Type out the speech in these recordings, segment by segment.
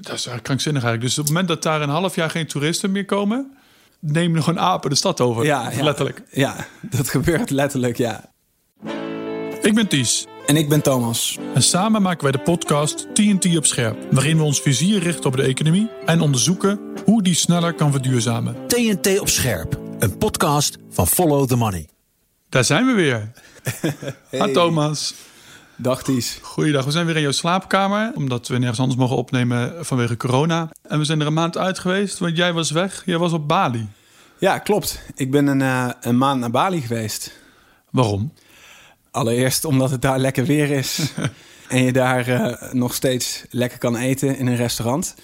Dat is eigenlijk krankzinnig eigenlijk. Dus op het moment dat daar een half jaar geen toeristen meer komen... nemen gewoon apen de stad over. Ja, ja, letterlijk. Ja, dat gebeurt letterlijk, ja. Ik ben Ties. En ik ben Thomas. En samen maken wij de podcast TNT op scherp. Waarin we ons vizier richten op de economie en onderzoeken hoe die sneller kan verduurzamen. TNT op scherp. Een podcast van Follow the Money. Daar zijn we weer. hey. Thomas. Dag Ties. Goeiedag. We zijn weer in jouw slaapkamer. Omdat we nergens anders mogen opnemen vanwege corona. En we zijn er een maand uit geweest, want jij was weg. Jij was op Bali. Ja, klopt. Ik ben een, uh, een maand naar Bali geweest. Waarom? Allereerst omdat het daar lekker weer is. en je daar uh, nog steeds lekker kan eten in een restaurant.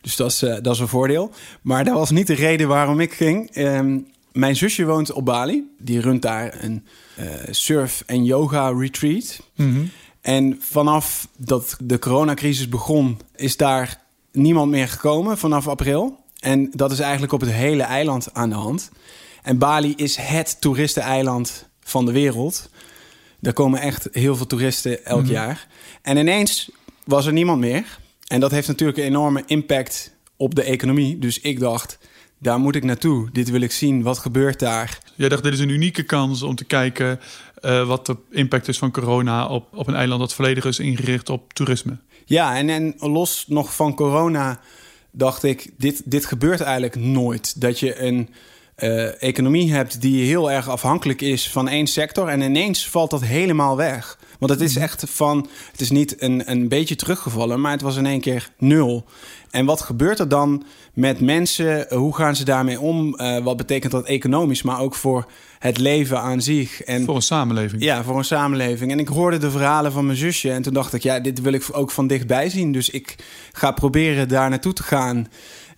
Dus dat is, uh, dat is een voordeel. Maar dat was niet de reden waarom ik ging. Um, mijn zusje woont op Bali. Die runt daar een surf- en yoga-retreat. Mm -hmm. En vanaf dat de coronacrisis begon, is daar niemand meer gekomen vanaf april. En dat is eigenlijk op het hele eiland aan de hand. En Bali is het toeristeneiland van de wereld. Daar komen echt heel veel toeristen elk Mhm. jaar. En ineens was er niemand meer. En dat heeft natuurlijk een enorme impact op de economie. Dus ik dacht, daar moet ik naartoe. Dit wil ik zien. Wat gebeurt daar? Jij dacht, dit is een unieke kans om te kijken uh, wat de impact is van corona op, op een eiland dat volledig is ingericht op toerisme. Ja, en, en los nog van corona dacht ik, dit, dit gebeurt eigenlijk nooit. Dat je een uh, economie hebt die heel erg afhankelijk is van één sector en ineens valt dat helemaal weg. Want het is echt van, het is niet een, een beetje teruggevallen, maar het was in één keer nul. En wat gebeurt er dan met mensen? Hoe gaan ze daarmee om? Uh, wat betekent dat economisch, maar ook voor het leven aan zich? En, voor een samenleving. Ja, voor een samenleving. En ik hoorde de verhalen van mijn zusje en toen dacht ik, ja, dit wil ik ook van dichtbij zien. Dus ik ga proberen daar naartoe te gaan.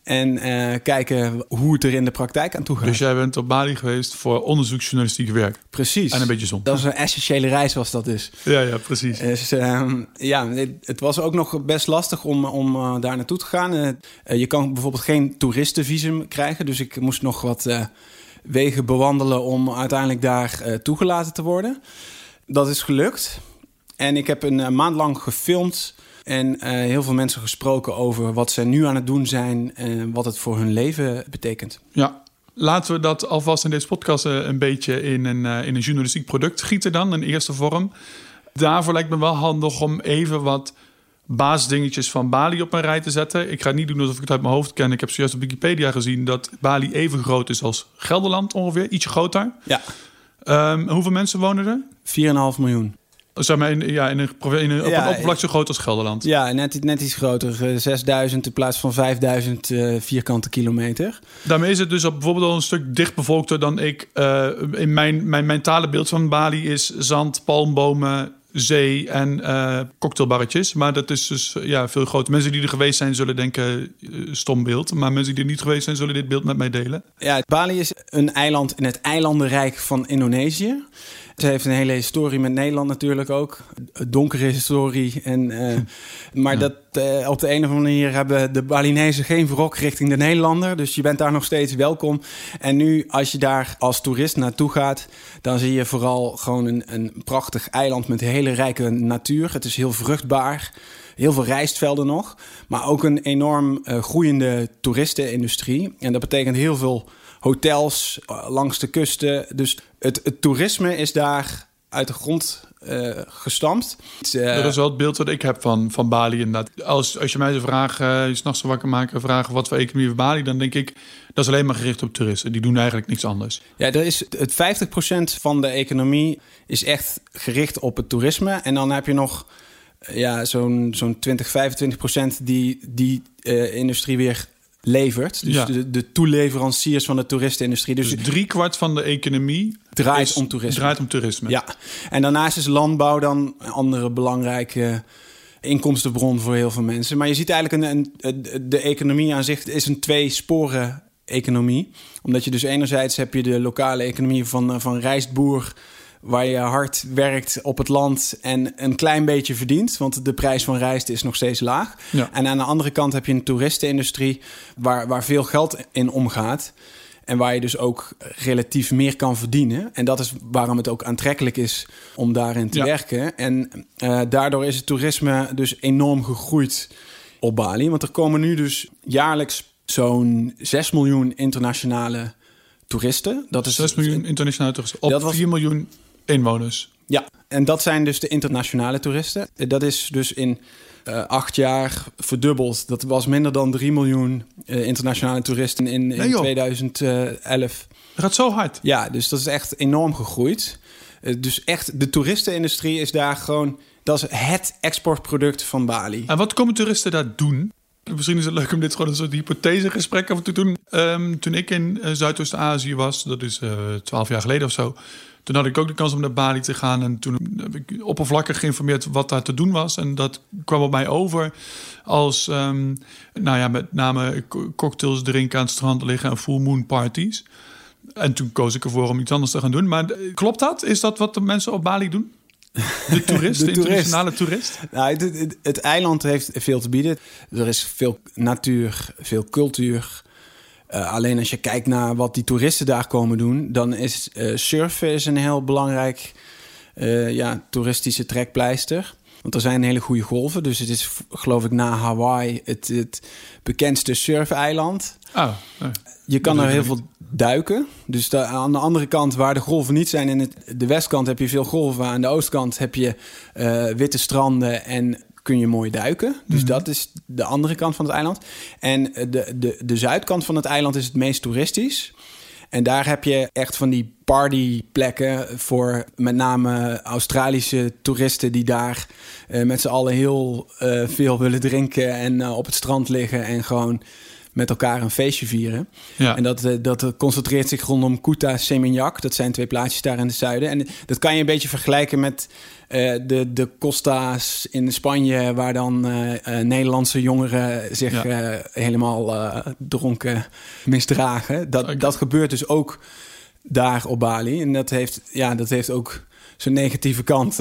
En uh, kijken hoe het er in de praktijk aan toe gaat. Dus jij bent op Bali geweest voor onderzoeksjournalistiek werk. Precies. En een beetje zon. Dat is een essentiële reis was dat dus. Ja, ja, precies. Dus uh, ja, het, het, was ook nog best lastig om, om uh, daar naartoe te gaan. Uh, je kan bijvoorbeeld geen toeristenvisum krijgen. Dus ik moest nog wat wegen bewandelen om uiteindelijk daar toegelaten te worden. Dat is gelukt. En ik heb een maand lang gefilmd en uh, heel veel mensen gesproken over wat ze nu aan het doen zijn en wat het voor hun leven betekent. Ja, laten we dat alvast in deze podcast uh, een beetje in een, uh, in een journalistiek product gieten dan, in eerste vorm. Daarvoor lijkt me wel handig om even wat basisdingetjes van Bali op een rij te zetten. Ik ga niet doen alsof ik het uit mijn hoofd ken. Ik heb zojuist op Wikipedia gezien dat Bali even groot is als Gelderland ongeveer, ietsje groter. Ja. Um, hoeveel mensen wonen er? 4,5 miljoen. Zeg maar in, ja, in een, in een, op Ja, een oppervlak zo groot als Gelderland. Ja, net, net iets groter. eh, 6000 in plaats van 5000 eh, vierkante kilometer. Daarmee is het dus op bijvoorbeeld al een stuk dichtbevolkter dan ik. eh, in mijn, mijn mentale beeld van Bali is zand, palmbomen, zee en eh, cocktailbarretjes. Maar dat is dus eh, ja, veel groter. Mensen die er geweest zijn zullen denken eh, stom beeld. Maar mensen die er niet geweest zijn zullen dit beeld met mij delen. Ja, Bali is een eiland in het eilandenrijk van Indonesië. Ze heeft een hele historie met Nederland natuurlijk ook. Een donkere historie. En, uh, maar ja. dat, op de een of andere manier hebben de Balinezen geen wrok richting de Nederlander. Dus je bent daar nog steeds welkom. En nu, als je daar als toerist naartoe gaat, dan zie je vooral gewoon een, een prachtig eiland met hele rijke natuur. Het is heel vruchtbaar. Heel veel rijstvelden nog. Maar ook een enorm uh, groeiende toeristenindustrie. En dat betekent heel veel hotels uh, langs de kusten. Dus het, toerisme is daar uit de grond uh, gestampt. Uh, dat is wel het beeld wat ik heb van, van Bali. Inderdaad. Als, als je mij zou vragen, je s'nachts wakker maken, vragen wat voor economie van Bali, dan denk ik dat is alleen maar gericht op toeristen. Die doen eigenlijk niks anders. Ja, er is het 50% van de economie is echt gericht op het toerisme. En dan heb je nog ja, zo'n zo'n 20, 25 procent die die uh, industrie weer levert. Dus Ja. de, de toeleveranciers van de toeristenindustrie. Dus, Dus drie kwart van de economie draait is- om toerisme. Draait om toerisme. Ja, en daarnaast is landbouw dan een andere belangrijke inkomstenbron voor heel veel mensen. Maar je ziet eigenlijk een, een, de economie aan zich is een twee-sporen economie. Omdat je dus enerzijds heb je de lokale economie van, eh, van rijstboer... waar je hard werkt op het land en een klein beetje verdient... want de prijs van rijst is nog steeds laag. Ja. En aan de andere kant heb je een toeristenindustrie... waar, waar veel geld in omgaat... En waar je dus ook relatief meer kan verdienen. En dat is waarom het ook aantrekkelijk is om daarin te Ja. werken. En eh, daardoor is het toerisme dus enorm gegroeid op Bali. Want er komen nu dus jaarlijks zo'n 6 miljoen internationale toeristen. Dat is 6 miljoen internationale toeristen op was, 4 miljoen inwoners. Ja, en dat zijn dus de internationale toeristen. Dat is dus in uh, acht jaar verdubbeld. Dat was minder dan 3 miljoen uh, internationale toeristen in, in nee, 2011. Dat gaat zo hard. Ja, dus dat is echt enorm gegroeid. Uh, dus echt, de toeristenindustrie is daar gewoon... Dat is het exportproduct van Bali. En wat komen toeristen daar doen? Misschien is het leuk om dit gewoon een soort hypothesegesprek over te doen. Um, toen ik in Zuidoost-Azië was, dat is twaalf jaar geleden of zo toen had ik ook de kans om naar Bali te gaan. En toen heb ik oppervlakkig geïnformeerd wat daar te doen was. En dat kwam op mij over als, um, nou ja, met name cocktails drinken aan het strand liggen en full moon parties. En toen koos ik ervoor om iets anders te gaan doen. Maar eh, klopt dat? Is dat wat de mensen op Bali doen? De toerist, de, de internationale toerist? Nou, het, het, het, eiland heeft veel te bieden. Er is veel natuur, veel cultuur. Uh, alleen als je kijkt naar wat die toeristen daar komen doen, dan is uh, surfen is een heel belangrijk uh, ja, toeristische trekpleister. Want er zijn hele goede golven. Dus het is, geloof ik, na Hawaii het, het bekendste surfeiland. Oh, Je kan er heel veel duiken. Dus aan de andere kant, waar de golven niet zijn, in het, de westkant heb je veel golven. Aan de oostkant heb je witte stranden en kun je mooi duiken. Dus mhm. dat is de andere kant van het eiland. En de, de, de zuidkant van het eiland is het meest toeristisch. En daar heb je echt van die partyplekken voor met name Australische toeristen die daar uh, met z'n allen heel uh, veel willen drinken en uh, op het strand liggen en gewoon met elkaar een feestje vieren. Ja. En dat, dat concentreert zich rondom Kuta Seminyak. Dat zijn twee plaatsjes daar in het zuiden. En dat kan je een beetje vergelijken met uh, de, de Costa's in Spanje, waar dan uh, uh, Nederlandse jongeren zich ja. helemaal dronken misdragen. Dat, dat gebeurt dus ook daar op Bali. En dat heeft, ja, dat heeft ook zijn negatieve kant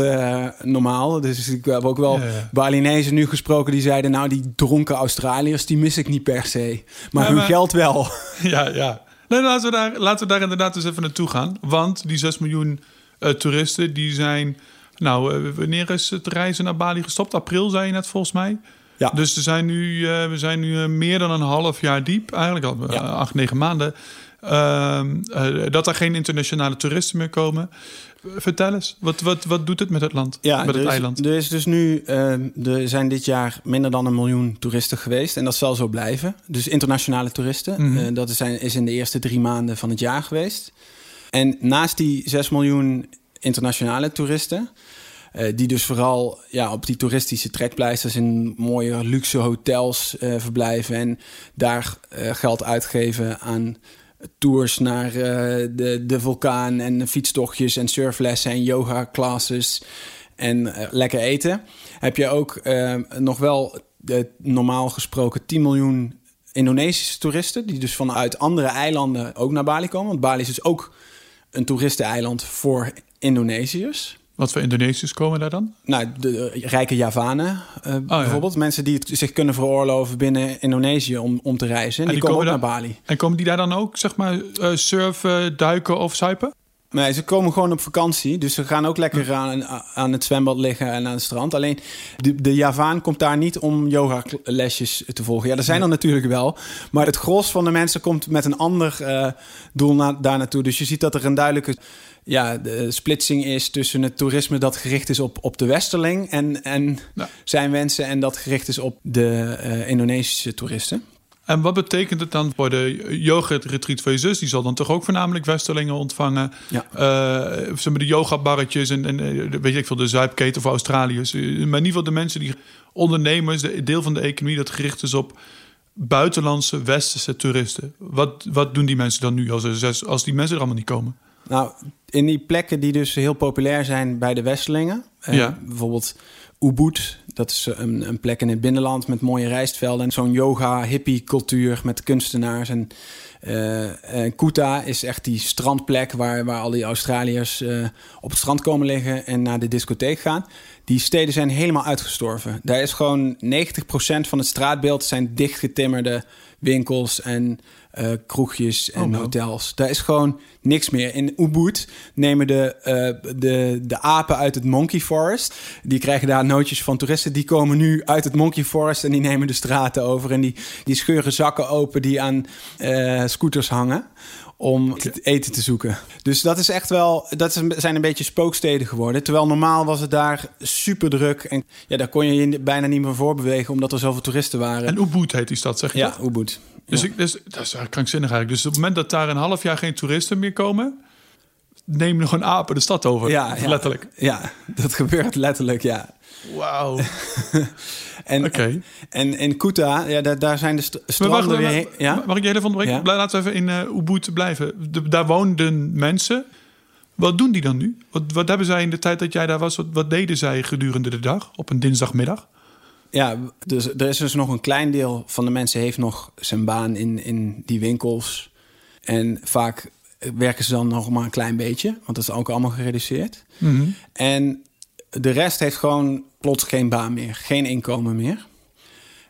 normaal. Dus ik heb ook wel ja. Balinezen nu gesproken die zeiden... nou, die dronken Australiërs, die mis ik niet per se. Maar ja, hun maar, geld wel. Ja, ja. Nee, laten, we daar, laten we daar inderdaad eens even naartoe gaan. Want die 6 miljoen toeristen, die zijn nou, eh, wanneer is het reizen naar Bali gestopt? April, zei je net volgens mij. Ja. Dus we zijn nu, uh, we zijn nu meer dan een half jaar diep, eigenlijk al ja. acht, negen maanden. Ehm, dat er geen internationale toeristen meer komen. Vertel eens, wat, wat, wat doet het met het land, ja, met het is, eiland? Er is dus nu, ehm, er zijn dit jaar minder dan een miljoen toeristen geweest. En dat zal zo blijven. Dus internationale toeristen. Mm -hmm. dat is, is in de eerste drie maanden van het jaar geweest. En naast die 6 miljoen internationale toeristen. Uh, die dus vooral ja, op die toeristische trekpleisters in mooie luxe hotels verblijven. En daar geld uitgeven aan tours naar de, de vulkaan en fietstochtjes en surflessen en yoga classes en lekker eten. Heb je ook nog wel de, normaal gesproken 10 miljoen Indonesische toeristen. Die dus vanuit andere eilanden ook naar Bali komen. Want Bali is dus ook een toeristeneiland voor Indonesiërs. Wat voor Indonesiërs komen daar dan? Nou, de rijke Javanen uh, oh, bijvoorbeeld. Ja. Mensen die het zich kunnen veroorloven binnen Indonesië om, om te reizen. En die, die, komen, ook naar Bali. En komen die daar dan ook, zeg maar, uh, surfen, duiken of zuipen? Nee, ze komen gewoon op vakantie. Dus ze gaan ook lekker aan, aan het zwembad liggen en aan het strand. Alleen de, de Javaan komt daar niet om yoga-lesjes te volgen. Ja, er zijn er natuurlijk wel. Maar het gros van de mensen komt met een ander uh, doel na, daar naartoe. Dus je ziet dat er een duidelijke ja, de splitsing is tussen het toerisme dat gericht is op, op de Westerling en, en ja. zijn wensen en dat gericht is op de uh, Indonesische toeristen. En wat betekent het dan voor de yoga-retreat van je zus? Die zal dan toch ook voornamelijk Westerlingen ontvangen? Ja. Uh, zeg maar de yoga-barretjes en, en eh, weet ik veel, de zuipketen voor Australiërs. Maar in ieder geval de mensen die ondernemers, de deel van de economie dat gericht is op buitenlandse westerse toeristen. Wat, wat doen die mensen dan nu als, als die mensen er allemaal niet komen? Nou, in die plekken die dus heel populair zijn bij de Westelingen. Eh, ja. Bijvoorbeeld Ubud, dat is een, een, plek in het binnenland met mooie rijstvelden. En zo'n yoga-hippie-cultuur met kunstenaars en Uh, en Kuta is echt die strandplek waar, waar al die Australiërs uh, op het strand komen liggen en naar de discotheek gaan. Die steden zijn helemaal uitgestorven. Daar is gewoon 90% van het straatbeeld zijn dichtgetimmerde winkels en uh, kroegjes en oh, hotels. Daar is gewoon niks meer. In Ubud nemen de, uh, de, de apen uit het Monkey Forest. Die krijgen daar nootjes van toeristen. Die komen nu uit het Monkey Forest en die nemen de straten over. En die, die scheuren zakken open die aan uh, scooters hangen om eten te zoeken. Dus dat is echt wel, dat zijn een beetje spooksteden geworden. Terwijl normaal was het daar super druk. En ja, daar kon je je bijna niet meer voorbewegen, omdat er zoveel toeristen waren. En Ubud heet die stad, zeg je Ja, Ubud. Dus, ik, dus dat is eigenlijk krankzinnig eigenlijk. Dus op het moment dat daar een half jaar geen toeristen meer komen... nemen gewoon apen de stad over. Ja, letterlijk. Ja, dat gebeurt letterlijk, ja. Wauw. en, okay. en in Kuta, ja, daar, daar zijn de st stranden wacht, weer... Ja? Mag ik je even onderbreken? Ja? Laten we even in uh, Ubud blijven. De, daar woonden mensen. Wat doen die dan nu? Wat, wat hebben zij in de tijd dat jij daar was... wat, wat deden zij gedurende de dag op een dinsdagmiddag? Ja, dus er is dus nog een klein deel van de mensen heeft nog zijn baan in, in die winkels. En vaak werken ze dan nog maar een klein beetje, want dat is ook allemaal gereduceerd. Mm -hmm. En de rest heeft gewoon plots geen baan meer, geen inkomen meer.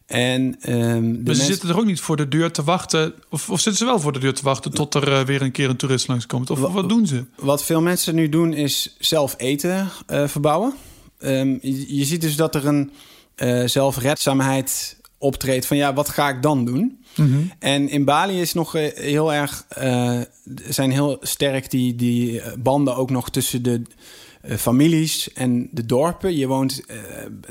En, um, de maar ze mensen... zitten er ook niet voor de deur te wachten. Of, of zitten ze wel voor de deur te wachten tot er uh, weer een keer een toerist langskomt? Of wat, wat doen ze? Wat veel mensen nu doen is zelf eten uh, verbouwen. Um, je, je, ziet dus dat er een uh, zelfredzaamheid optreedt van ja, wat ga ik dan doen? Mm -hmm. En in Bali is nog heel erg, zijn heel sterk die, die banden ook nog tussen de families en de dorpen. Je woont uh,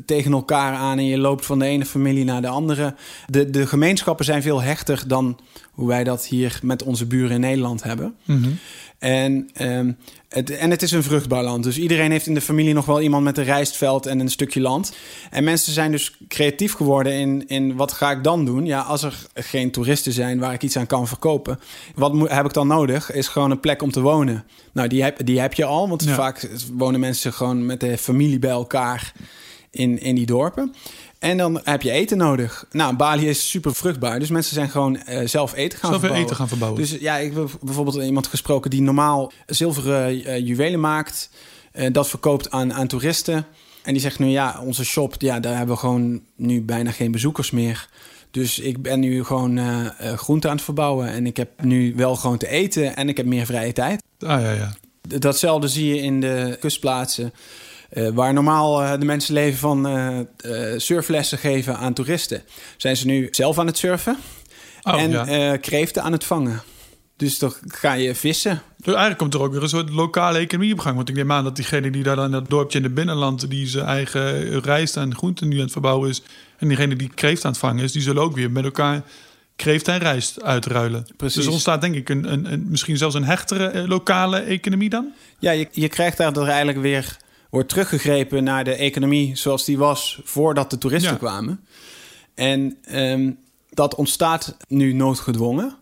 tegen elkaar aan en je loopt van de ene familie naar de andere. De, de gemeenschappen zijn veel hechter dan hoe wij dat hier met onze buren in Nederland hebben. Mm. En, um, het, en het is een vruchtbaar land. Dus iedereen heeft in de familie nog wel iemand met een rijstveld en een stukje land. En mensen zijn dus creatief geworden in, in wat ga ik dan doen? Ja, als er geen toeristen zijn waar ik iets aan kan verkopen. Wat moet, heb ik dan nodig? Is gewoon een plek om te wonen. Nou, die heb, die heb je al. Want ja. vaak wonen mensen gewoon met de familie bij elkaar in, in die dorpen. En dan heb je eten nodig. Nou, Bali is super vruchtbaar. Dus mensen zijn gewoon uh, zelf eten gaan zelf verbouwen. eten gaan verbouwen. Dus ja, ik heb bijvoorbeeld iemand gesproken die normaal zilveren uh, juwelen maakt. Uh, dat verkoopt aan, aan toeristen. En die zegt nu, ja, onze shop, ja, daar hebben we gewoon nu bijna geen bezoekers meer. Dus ik ben nu gewoon uh, groente aan het verbouwen. En ik heb nu wel gewoon te eten en ik heb meer vrije tijd. Ah, ja, ja. Datzelfde zie je in de kustplaatsen. Uh, waar normaal uh, de mensen leven van uh, surflessen geven aan toeristen, zijn ze nu zelf aan het surfen oh, en ja. kreeften aan het vangen. Dus dan ga je vissen. Dus eigenlijk komt er ook weer een soort lokale economie op gang. Want ik neem aan dat diegene die daar dan in dat dorpje in het binnenland... die zijn eigen rijst en groenten nu aan het verbouwen is... en diegene die kreeft aan het vangen is... die zullen ook weer met elkaar kreeft en rijst uitruilen. Precies. Dus ontstaat denk ik een, een, een, misschien zelfs een hechtere lokale economie dan? Ja, je, je krijgt daar eigenlijk weer wordt teruggegrepen naar de economie zoals die was voordat de toeristen Ja. kwamen. En ehm, dat ontstaat nu noodgedwongen.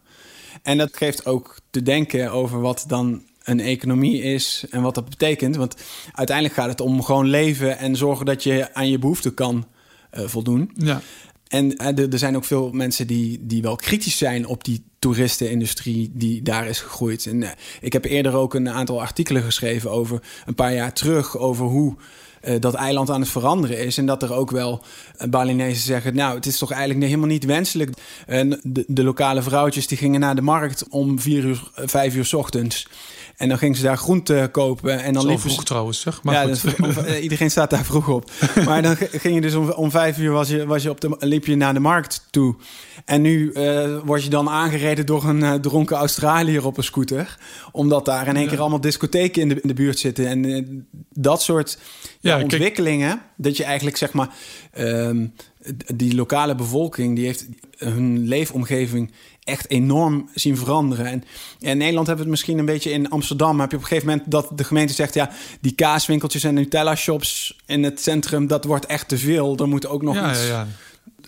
En dat geeft ook te denken over wat dan een economie is en wat dat betekent. Want uiteindelijk gaat het om gewoon leven en zorgen dat je aan je behoeften kan eh, voldoen. Ja. En eh, er er zijn ook veel mensen die, die wel kritisch zijn op die toeristenindustrie die daar is gegroeid. En eh, ik heb eerder ook een aantal artikelen geschreven over een paar jaar terug over hoe eh, dat eiland aan het veranderen is. En dat er ook wel uh, Balinezen zeggen: Nou, het is toch eigenlijk helemaal niet wenselijk. En de, de lokale vrouwtjes die gingen naar de markt om vier uur, eh, vijf uur 's ochtends. En dan gingen ze daar groente kopen. En dan Zo liepen vroeg ze- trouwens, zeg. Maar ja, eh, iedereen staat daar vroeg op. Maar dan ging je dus om, om vijf uur was je, was je op de, liep je naar de markt toe. En nu eh, word je dan aangereden door een eh, dronken Australiër op een scooter. Omdat daar in één Ja. keer allemaal discotheken in de, in de buurt zitten. En eh, dat soort ja, Ja, kijk- ontwikkelingen. Dat je eigenlijk zeg maar... ehm, die lokale bevolking die heeft hun leefomgeving echt enorm zien veranderen. En in Nederland hebben we het misschien een beetje in Amsterdam. Heb je op een gegeven moment dat de gemeente zegt: ja, die kaaswinkeltjes en Nutella-shops in het centrum, dat wordt echt te veel. Er moet ook nog ja, iets ja, ja.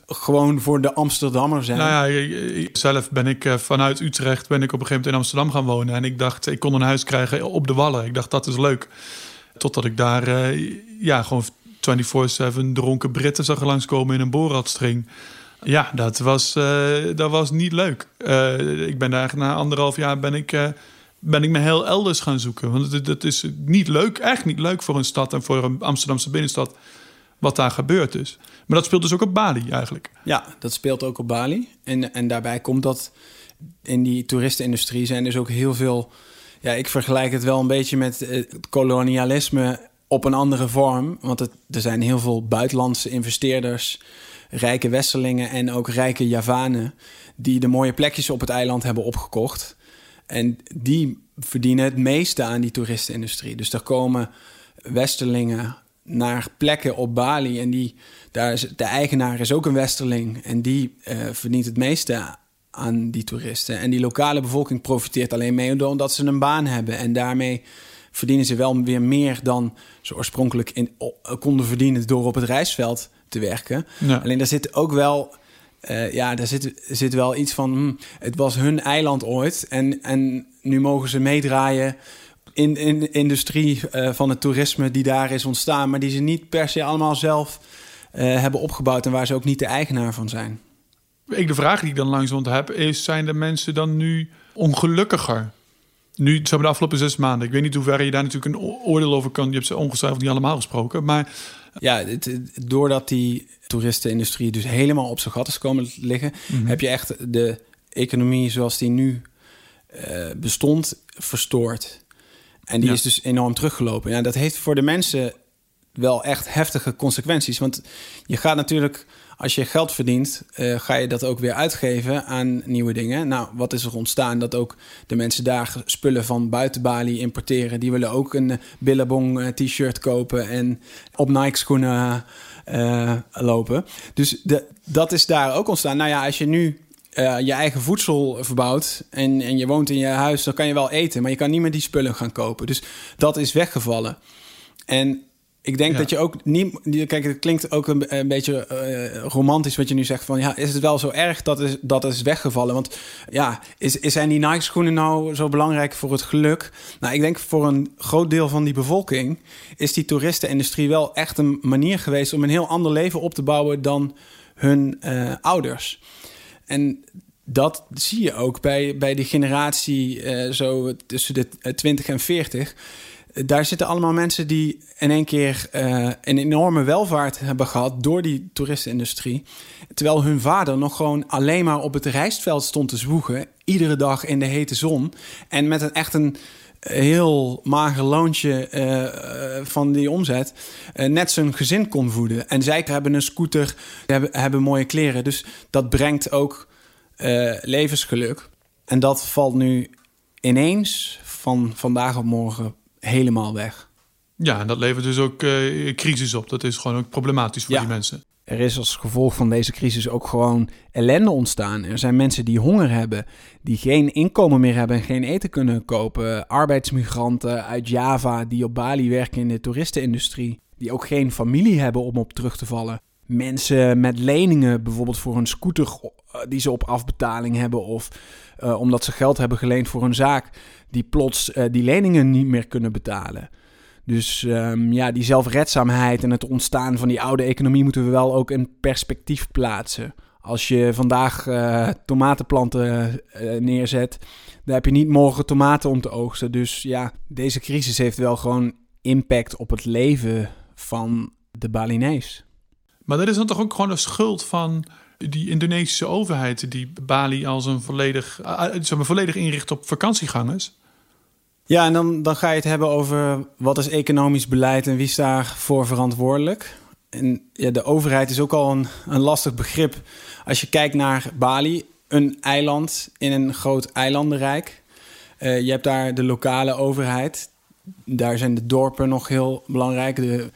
gewoon voor de Amsterdammer zijn. Nou ja, zelf ben ik eh, vanuit Utrecht ben ik op een gegeven moment in Amsterdam gaan wonen. En ik dacht, ik kon een huis krijgen op de Wallen. Ik dacht, dat is leuk. Totdat ik daar eh, ja, gewoon 24-7 dronken Britten zag langskomen in een boorradstring. Ja, dat was, eh, dat was niet leuk. Uh, ik ben daar na anderhalf jaar ben ik, ben ik me heel elders gaan zoeken. Want het, is niet leuk, echt niet leuk voor een stad en voor een Amsterdamse binnenstad wat daar gebeurd is. Maar dat speelt dus ook op Bali eigenlijk. Ja, dat speelt ook op Bali. En, en daarbij komt dat in die toeristenindustrie zijn dus ook heel veel... Ja, ik vergelijk het wel een beetje met het kolonialisme op een andere vorm. Want er zijn heel veel buitenlandse investeerders, rijke Westerlingen en ook rijke Javanen... die de mooie plekjes op het eiland hebben opgekocht. En die verdienen het meeste aan die toeristenindustrie. Dus er komen Westerlingen naar plekken op Bali. En die, daar is, de eigenaar is ook een Westerling. En die uh, verdient het meeste aan die toeristen. En die lokale bevolking profiteert alleen mee omdat ze een baan hebben. En daarmee verdienen ze wel weer meer dan ze oorspronkelijk in, konden verdienen door op het reisveld te werken. Alleen daar zit ook wel. Uh, ja, daar zit, zit wel iets van. Hm, het was hun eiland ooit. En, en nu mogen ze meedraaien in, in de industrie uh, van het toerisme die daar is ontstaan, maar die ze niet per se allemaal zelf uh, hebben opgebouwd en waar ze ook niet de eigenaar van zijn. Ik de vraag die ik dan langzaam heb is: zijn de mensen dan nu ongelukkiger? Nu, hebben de afgelopen zes maanden. Ik weet niet hoe ver je daar natuurlijk een oordeel over kan. Je hebt ze ongetwijfeld niet allemaal gesproken. Maar ja, het, doordat die toeristenindustrie dus helemaal op zijn gat is komen liggen, mhm. heb je echt de economie zoals die nu uh, bestond verstoord. En die is dus enorm teruggelopen. Ja, dat heeft voor de mensen wel echt heftige consequenties. Want je gaat natuurlijk, als je geld verdient, uh, ga je dat ook weer uitgeven aan nieuwe dingen. Nou, wat is er ontstaan? Dat ook de mensen daar spullen van buiten Bali importeren. Die willen ook een Billabong uh, t-shirt kopen en op Nike schoenen lopen. Dus de, dat is daar ook ontstaan. Nou ja, als je nu je eigen voedsel verbouwt en, en je woont in je huis, dan kan je wel eten, maar je kan niet meer die spullen gaan kopen. Dus dat is weggevallen. En ik denk dat je ook niet. Kijk, het klinkt ook een, een beetje uh, romantisch wat je nu zegt. Van ja, is het wel zo erg dat is, dat is weggevallen? Want ja, is, is, zijn die Nike-schoenen nou zo belangrijk voor het geluk? Nou, ik denk voor een groot deel van die bevolking is die toeristenindustrie wel echt een manier geweest om een heel ander leven op te bouwen dan hun uh, ouders. En dat zie je ook bij, bij de generatie uh, zo tussen de 20 en 40. Daar zitten allemaal mensen die in één keer uh, een enorme welvaart hebben gehad door die toeristenindustrie. Terwijl hun vader nog gewoon alleen maar op het rijstveld stond te zwoegen. Iedere dag in de hete zon. En met een echt een heel mager loontje uh, van die omzet net zijn gezin kon voeden. En zij hebben een scooter, hebben mooie kleren. Dus dat brengt ook levensgeluk. En dat valt nu ineens van vandaag op morgen helemaal weg. Ja, en dat levert dus ook crisis op. Dat is gewoon ook problematisch voor die mensen er is als gevolg van deze crisis ook gewoon ellende ontstaan. Er zijn mensen die honger hebben, die geen inkomen meer hebben en geen eten kunnen kopen. Arbeidsmigranten uit Java die op Bali werken in de toeristenindustrie, die ook geen familie hebben om op terug te vallen. Mensen met leningen, bijvoorbeeld voor een scooter die ze op afbetaling hebben, of uh, omdat ze geld hebben geleend voor een zaak, die plots uh, die leningen niet meer kunnen betalen. Dus um, ja, die zelfredzaamheid en het ontstaan van die oude economie moeten we wel ook in perspectief plaatsen. Als je vandaag tomatenplanten neerzet, dan heb je niet morgen tomaten om te oogsten. Dus ja, deze crisis heeft wel gewoon impact op het leven van de Balinees. Maar dat is dan toch ook gewoon een schuld van die Indonesische overheid die Bali als een volledig, uh, zeg maar, volledig inricht op vakantiegangers? Ja, en dan, dan ga je het hebben over wat is economisch beleid en wie is daarvoor verantwoordelijk. En ja, de overheid is ook al een, een lastig begrip. Als je kijkt naar Bali, een eiland in een groot eilandenrijk. Uh, je hebt daar de lokale overheid. Daar zijn de dorpen nog heel belangrijk. De,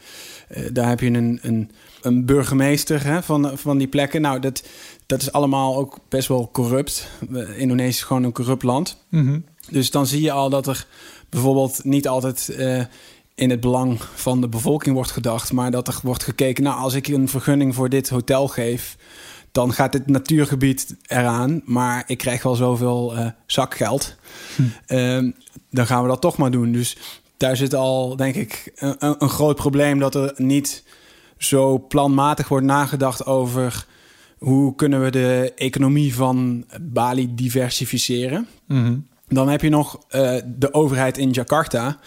daar heb je een, een, een burgemeester hè, van, van die plekken. Nou, dat, dat is allemaal ook best wel corrupt. Indonesië is gewoon een corrupt land. Mm dus dan zie je al dat er bijvoorbeeld niet altijd uh, in het belang van de bevolking wordt gedacht, maar dat er wordt gekeken, nou, als ik een vergunning voor dit hotel geef, dan gaat dit natuurgebied eraan, maar ik krijg wel zoveel uh, zakgeld. Hm. Uh, dan gaan we dat toch maar doen. Dus daar zit al, denk ik, een, een groot probleem dat er niet zo planmatig wordt nagedacht over hoe kunnen we de economie van Bali diversificeren? Mhm. Dan heb je nog eh, de overheid in Jakarta.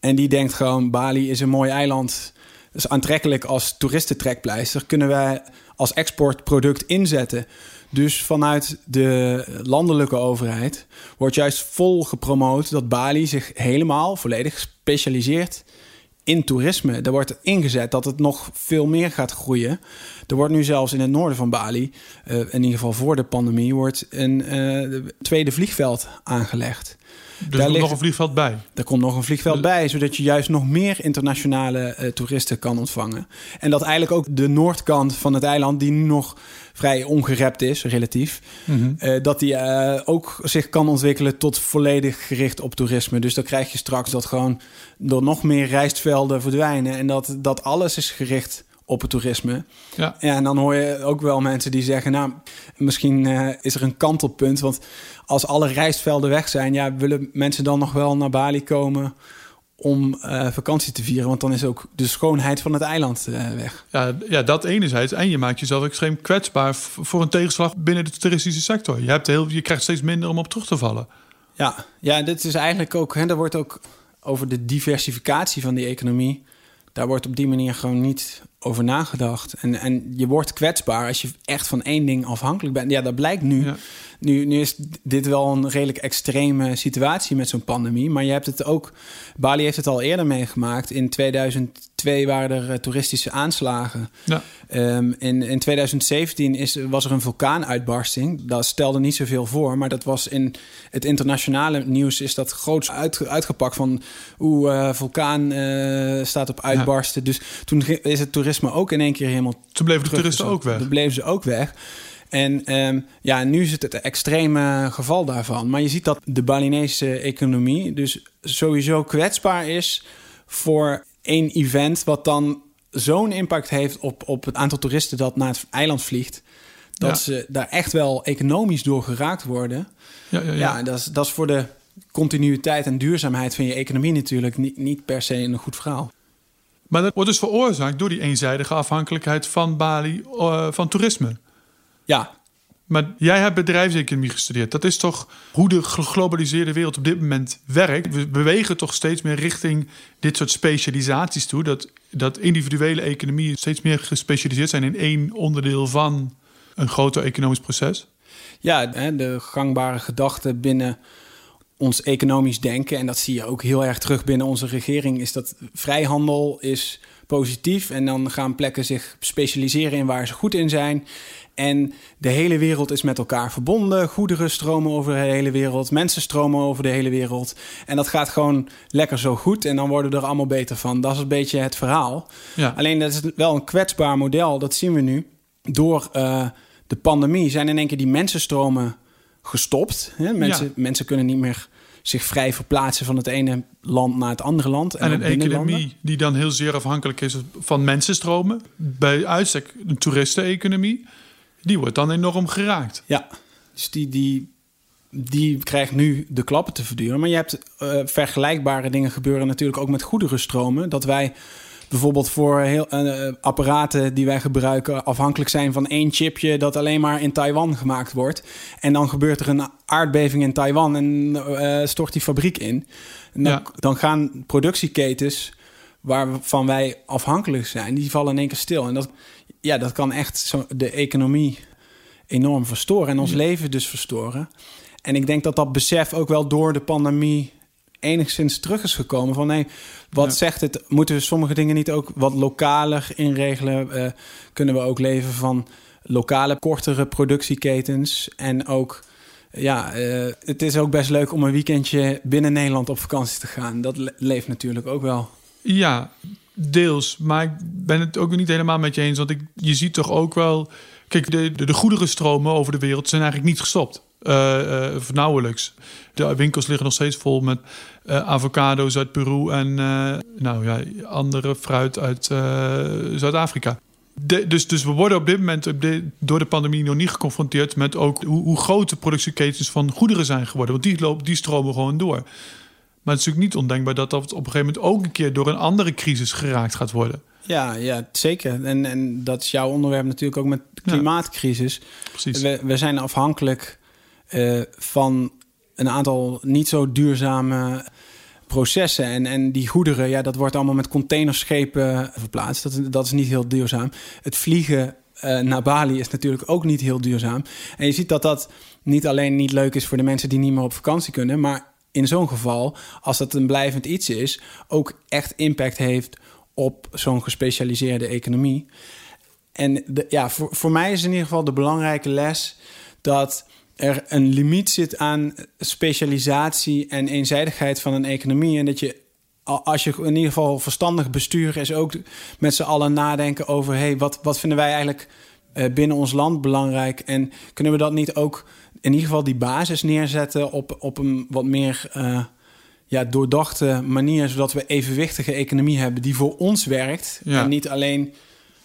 En die denkt gewoon: Bali is een mooi eiland. is aantrekkelijk als toeristentrekpleister. Kunnen wij als exportproduct inzetten. Dus vanuit de landelijke overheid wordt juist vol gepromoot dat Bali zich helemaal volledig specialiseert in toerisme. Er wordt ingezet dat het nog veel meer gaat groeien. Er wordt nu zelfs in het noorden van Bali, uh, in ieder geval voor de pandemie, wordt een uh, tweede vliegveld aangelegd. Dus er komt nog een vliegveld bij? Er komt nog een vliegveld bij, zodat je juist nog meer internationale uh, toeristen kan ontvangen. En dat eigenlijk ook de noordkant van het eiland, die nu nog vrij ongerept is, relatief, mm -hmm. uh, dat die uh, ook zich kan ontwikkelen tot volledig gericht op toerisme. Dus dan krijg je straks dat gewoon er nog meer rijstvelden verdwijnen en dat, dat alles is gericht op het toerisme. Ja. ja. En dan hoor je ook wel mensen die zeggen... nou, misschien uh, is er een kantelpunt. Want als alle rijstvelden weg zijn... ja, willen mensen dan nog wel naar Bali komen om uh, vakantie te vieren? Want dan is ook de schoonheid van het eiland uh, weg. Ja, ja, dat enerzijds. En je maakt jezelf extreem kwetsbaar... voor een tegenslag binnen de toeristische sector. Je, hebt heel, je krijgt steeds minder om op terug te vallen. Ja, ja dit is eigenlijk ook... Hè, er wordt ook over de diversificatie van die economie... daar wordt op die manier gewoon niet over nagedacht. En, en je wordt kwetsbaar als je echt van één ding afhankelijk bent. Ja, dat blijkt nu. Ja. Nu, nu is dit wel een redelijk extreme situatie met zo'n pandemie. Maar je hebt het ook. Bali heeft het al eerder meegemaakt. In 2002 waren er uh, toeristische aanslagen. Ja. Um, in, in 2017 is, was er een vulkaanuitbarsting. Dat stelde niet zoveel voor. Maar dat was in het internationale nieuws is dat groots uit, uitgepakt van hoe uh, vulkaan uh, staat op uitbarsten. Ja. Dus toen is het toerisme ook in één keer helemaal. Toen bleven de toeristen ook weg. Toen bleven ze ook weg. En um, ja, nu is het het extreme geval daarvan. Maar je ziet dat de Balinese economie dus sowieso kwetsbaar is voor één event, wat dan zo'n impact heeft op, op het aantal toeristen dat naar het eiland vliegt. Dat Ja. ze daar echt wel economisch door geraakt worden. Ja, ja, ja. Ja, dat, is, dat is voor de continuïteit en duurzaamheid van je economie natuurlijk niet, niet per se een goed verhaal. Maar dat wordt dus veroorzaakt door die eenzijdige afhankelijkheid van Bali uh, van toerisme. Ja, Maar jij hebt bedrijfseconomie gestudeerd. Dat is toch hoe de geglobaliseerde wereld op dit moment werkt. We bewegen toch steeds meer richting dit soort specialisaties toe. Dat, dat individuele economieën steeds meer gespecialiseerd zijn in één onderdeel van een groter economisch proces. ja de gangbare gedachte binnen ons economisch denken, en dat zie je ook heel erg terug binnen onze regering, is dat vrijhandel is positief en dan gaan plekken zich specialiseren in waar ze goed in zijn. En de hele wereld is met elkaar verbonden. Goederen stromen over de hele wereld. Mensen stromen over de hele wereld. En dat gaat gewoon lekker zo goed. En dan worden we er allemaal beter van. Dat is een beetje het verhaal. Ja. Alleen dat is wel een kwetsbaar model. Dat zien we nu. Door uh, de pandemie zijn in één keer die mensenstromen gestopt. Hè? Mensen, Ja. mensen kunnen niet meer zich vrij verplaatsen van het ene land naar het andere land. En een economie die dan heel zeer afhankelijk is van mensenstromen. Bij uitstek een toeristeneconomie. Die wordt dan enorm geraakt. Ja, dus die, die, die krijgt nu de klappen te verduren. Maar je hebt eh, vergelijkbare dingen gebeuren natuurlijk ook met goederenstromen. Dat wij bijvoorbeeld voor heel, eh, apparaten die wij gebruiken afhankelijk zijn van één chipje dat alleen maar in Taiwan gemaakt wordt. En dan gebeurt er een aardbeving in Taiwan en eh, stort die fabriek in. En dan, Ja. dan gaan productieketens waarvan wij afhankelijk zijn, die vallen in één keer stil. En dat, ja, dat kan echt zo de economie enorm verstoren en ons leven dus verstoren. En ik denk dat dat besef ook wel door de pandemie enigszins terug is gekomen. Van nee, wat Ja. zegt het? Moeten we sommige dingen niet ook wat lokaler inregelen? Eh, kunnen we ook leven van lokale, kortere productieketens? En ook, ja, eh, het is ook best leuk om een weekendje binnen Nederland op vakantie te gaan. Dat le- leeft natuurlijk ook wel. Ja, deels. Maar ik ben het ook niet helemaal met je eens. Want ik, je ziet toch ook wel... Kijk, de, de, de goederenstromen over de wereld zijn eigenlijk niet gestopt. Of nauwelijks. De winkels liggen nog steeds vol met eh, avocado's uit Peru... en nou ja, andere fruit uit Zuid-Afrika. Dus, dus we worden op dit moment door de pandemie nog niet geconfronteerd met ook hoe, hoe groot de productieketens van goederen zijn geworden. Want die, lopen, die stromen gewoon door. Maar het is natuurlijk niet ondenkbaar dat dat op een gegeven moment ook een keer door een andere crisis geraakt gaat worden. Ja, ja zeker. En, en dat is jouw onderwerp natuurlijk ook met de klimaatcrisis. Precies. We, we zijn afhankelijk uh, van een aantal niet zo duurzame processen. En, en die goederen, ja, dat wordt allemaal met containerschepen verplaatst. Dat, dat is niet heel duurzaam. Het vliegen uh, naar Bali is natuurlijk ook niet heel duurzaam. En je ziet dat dat niet alleen niet leuk is voor de mensen die niet meer op vakantie kunnen, maar in zo'n geval, als dat een blijvend iets is, ook echt impact heeft op zo'n gespecialiseerde economie. En de, ja, voor, voor mij is in ieder geval de belangrijke les dat er een limiet zit aan specialisatie en eenzijdigheid van een economie. En dat je, als je in ieder geval verstandig bestuur is, ook met z'n allen nadenken over: hey, wat, wat vinden wij eigenlijk uh, binnen ons land belangrijk? En kunnen we dat niet ook in ieder geval die basis neerzetten op, op een wat meer. Uh, ja, doordachte manier, zodat we evenwichtige economie hebben die voor ons werkt. Ja. En niet alleen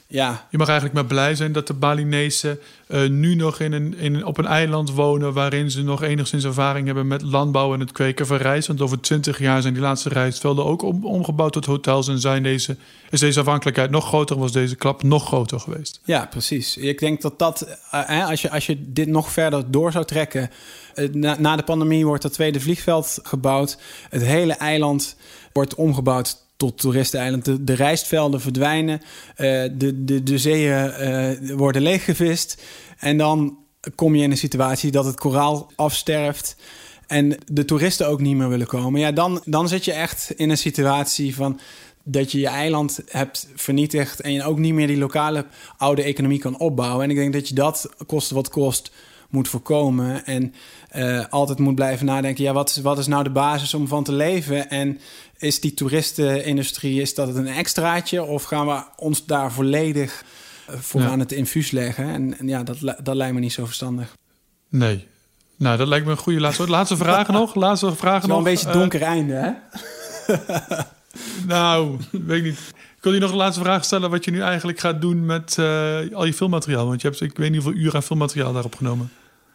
ja. Je mag eigenlijk maar blij zijn dat de Balinezen uh, nu nog in een, in, op een eiland wonen... waarin ze nog enigszins ervaring hebben met landbouw en het kweken van rijst. Want over twintig jaar zijn die laatste rijstvelden ook om, omgebouwd tot hotels... en zijn deze, is deze afhankelijkheid nog groter, was deze klap nog groter geweest. Ja, precies. Ik denk dat dat, uh, als, je, als je dit nog verder door zou trekken... Uh, na, na de pandemie wordt dat tweede vliegveld gebouwd. Het hele eiland wordt omgebouwd tot toeristeneiland. De, de rijstvelden verdwijnen, uh, de, de, de zeeën uh, worden leeggevist. En dan kom je in een situatie dat het koraal afsterft en de toeristen ook niet meer willen komen. Ja, dan, dan zit je echt in een situatie van dat je je eiland hebt vernietigd en je ook niet meer die lokale oude economie kan opbouwen. En ik denk dat je dat kost wat kost moet voorkomen. En uh, altijd moet blijven nadenken: ja, wat is, wat is nou de basis om van te leven? En is die toeristenindustrie, is dat een extraatje? Of gaan we ons daar volledig voor ja. aan het infuus leggen? En, en, ja, dat, dat lijkt me niet zo verstandig. Nee. Nou, dat lijkt me een goede laatste. Laatste vragen nog. Laatste vragen nog. een beetje donker uh, einde, hè? nou, weet ik niet. Ik wil je nog een laatste vraag stellen wat je nu eigenlijk gaat doen met uh, al je filmmateriaal. Want je hebt, ik weet niet hoeveel uren aan filmmateriaal daarop genomen.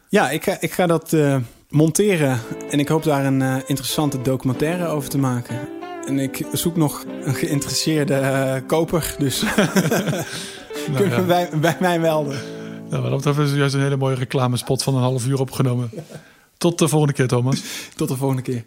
Ja, ik ga, ik ga dat uh, monteren en ik hoop daar een uh, interessante documentaire over te maken. En ik zoek nog een geïnteresseerde koper, dus nou, kunnen ja. bij, bij mij melden. Nou, wat dat is juist een hele mooie reclamespot van een half uur opgenomen. Tot de volgende keer, Thomas. Tot de volgende keer.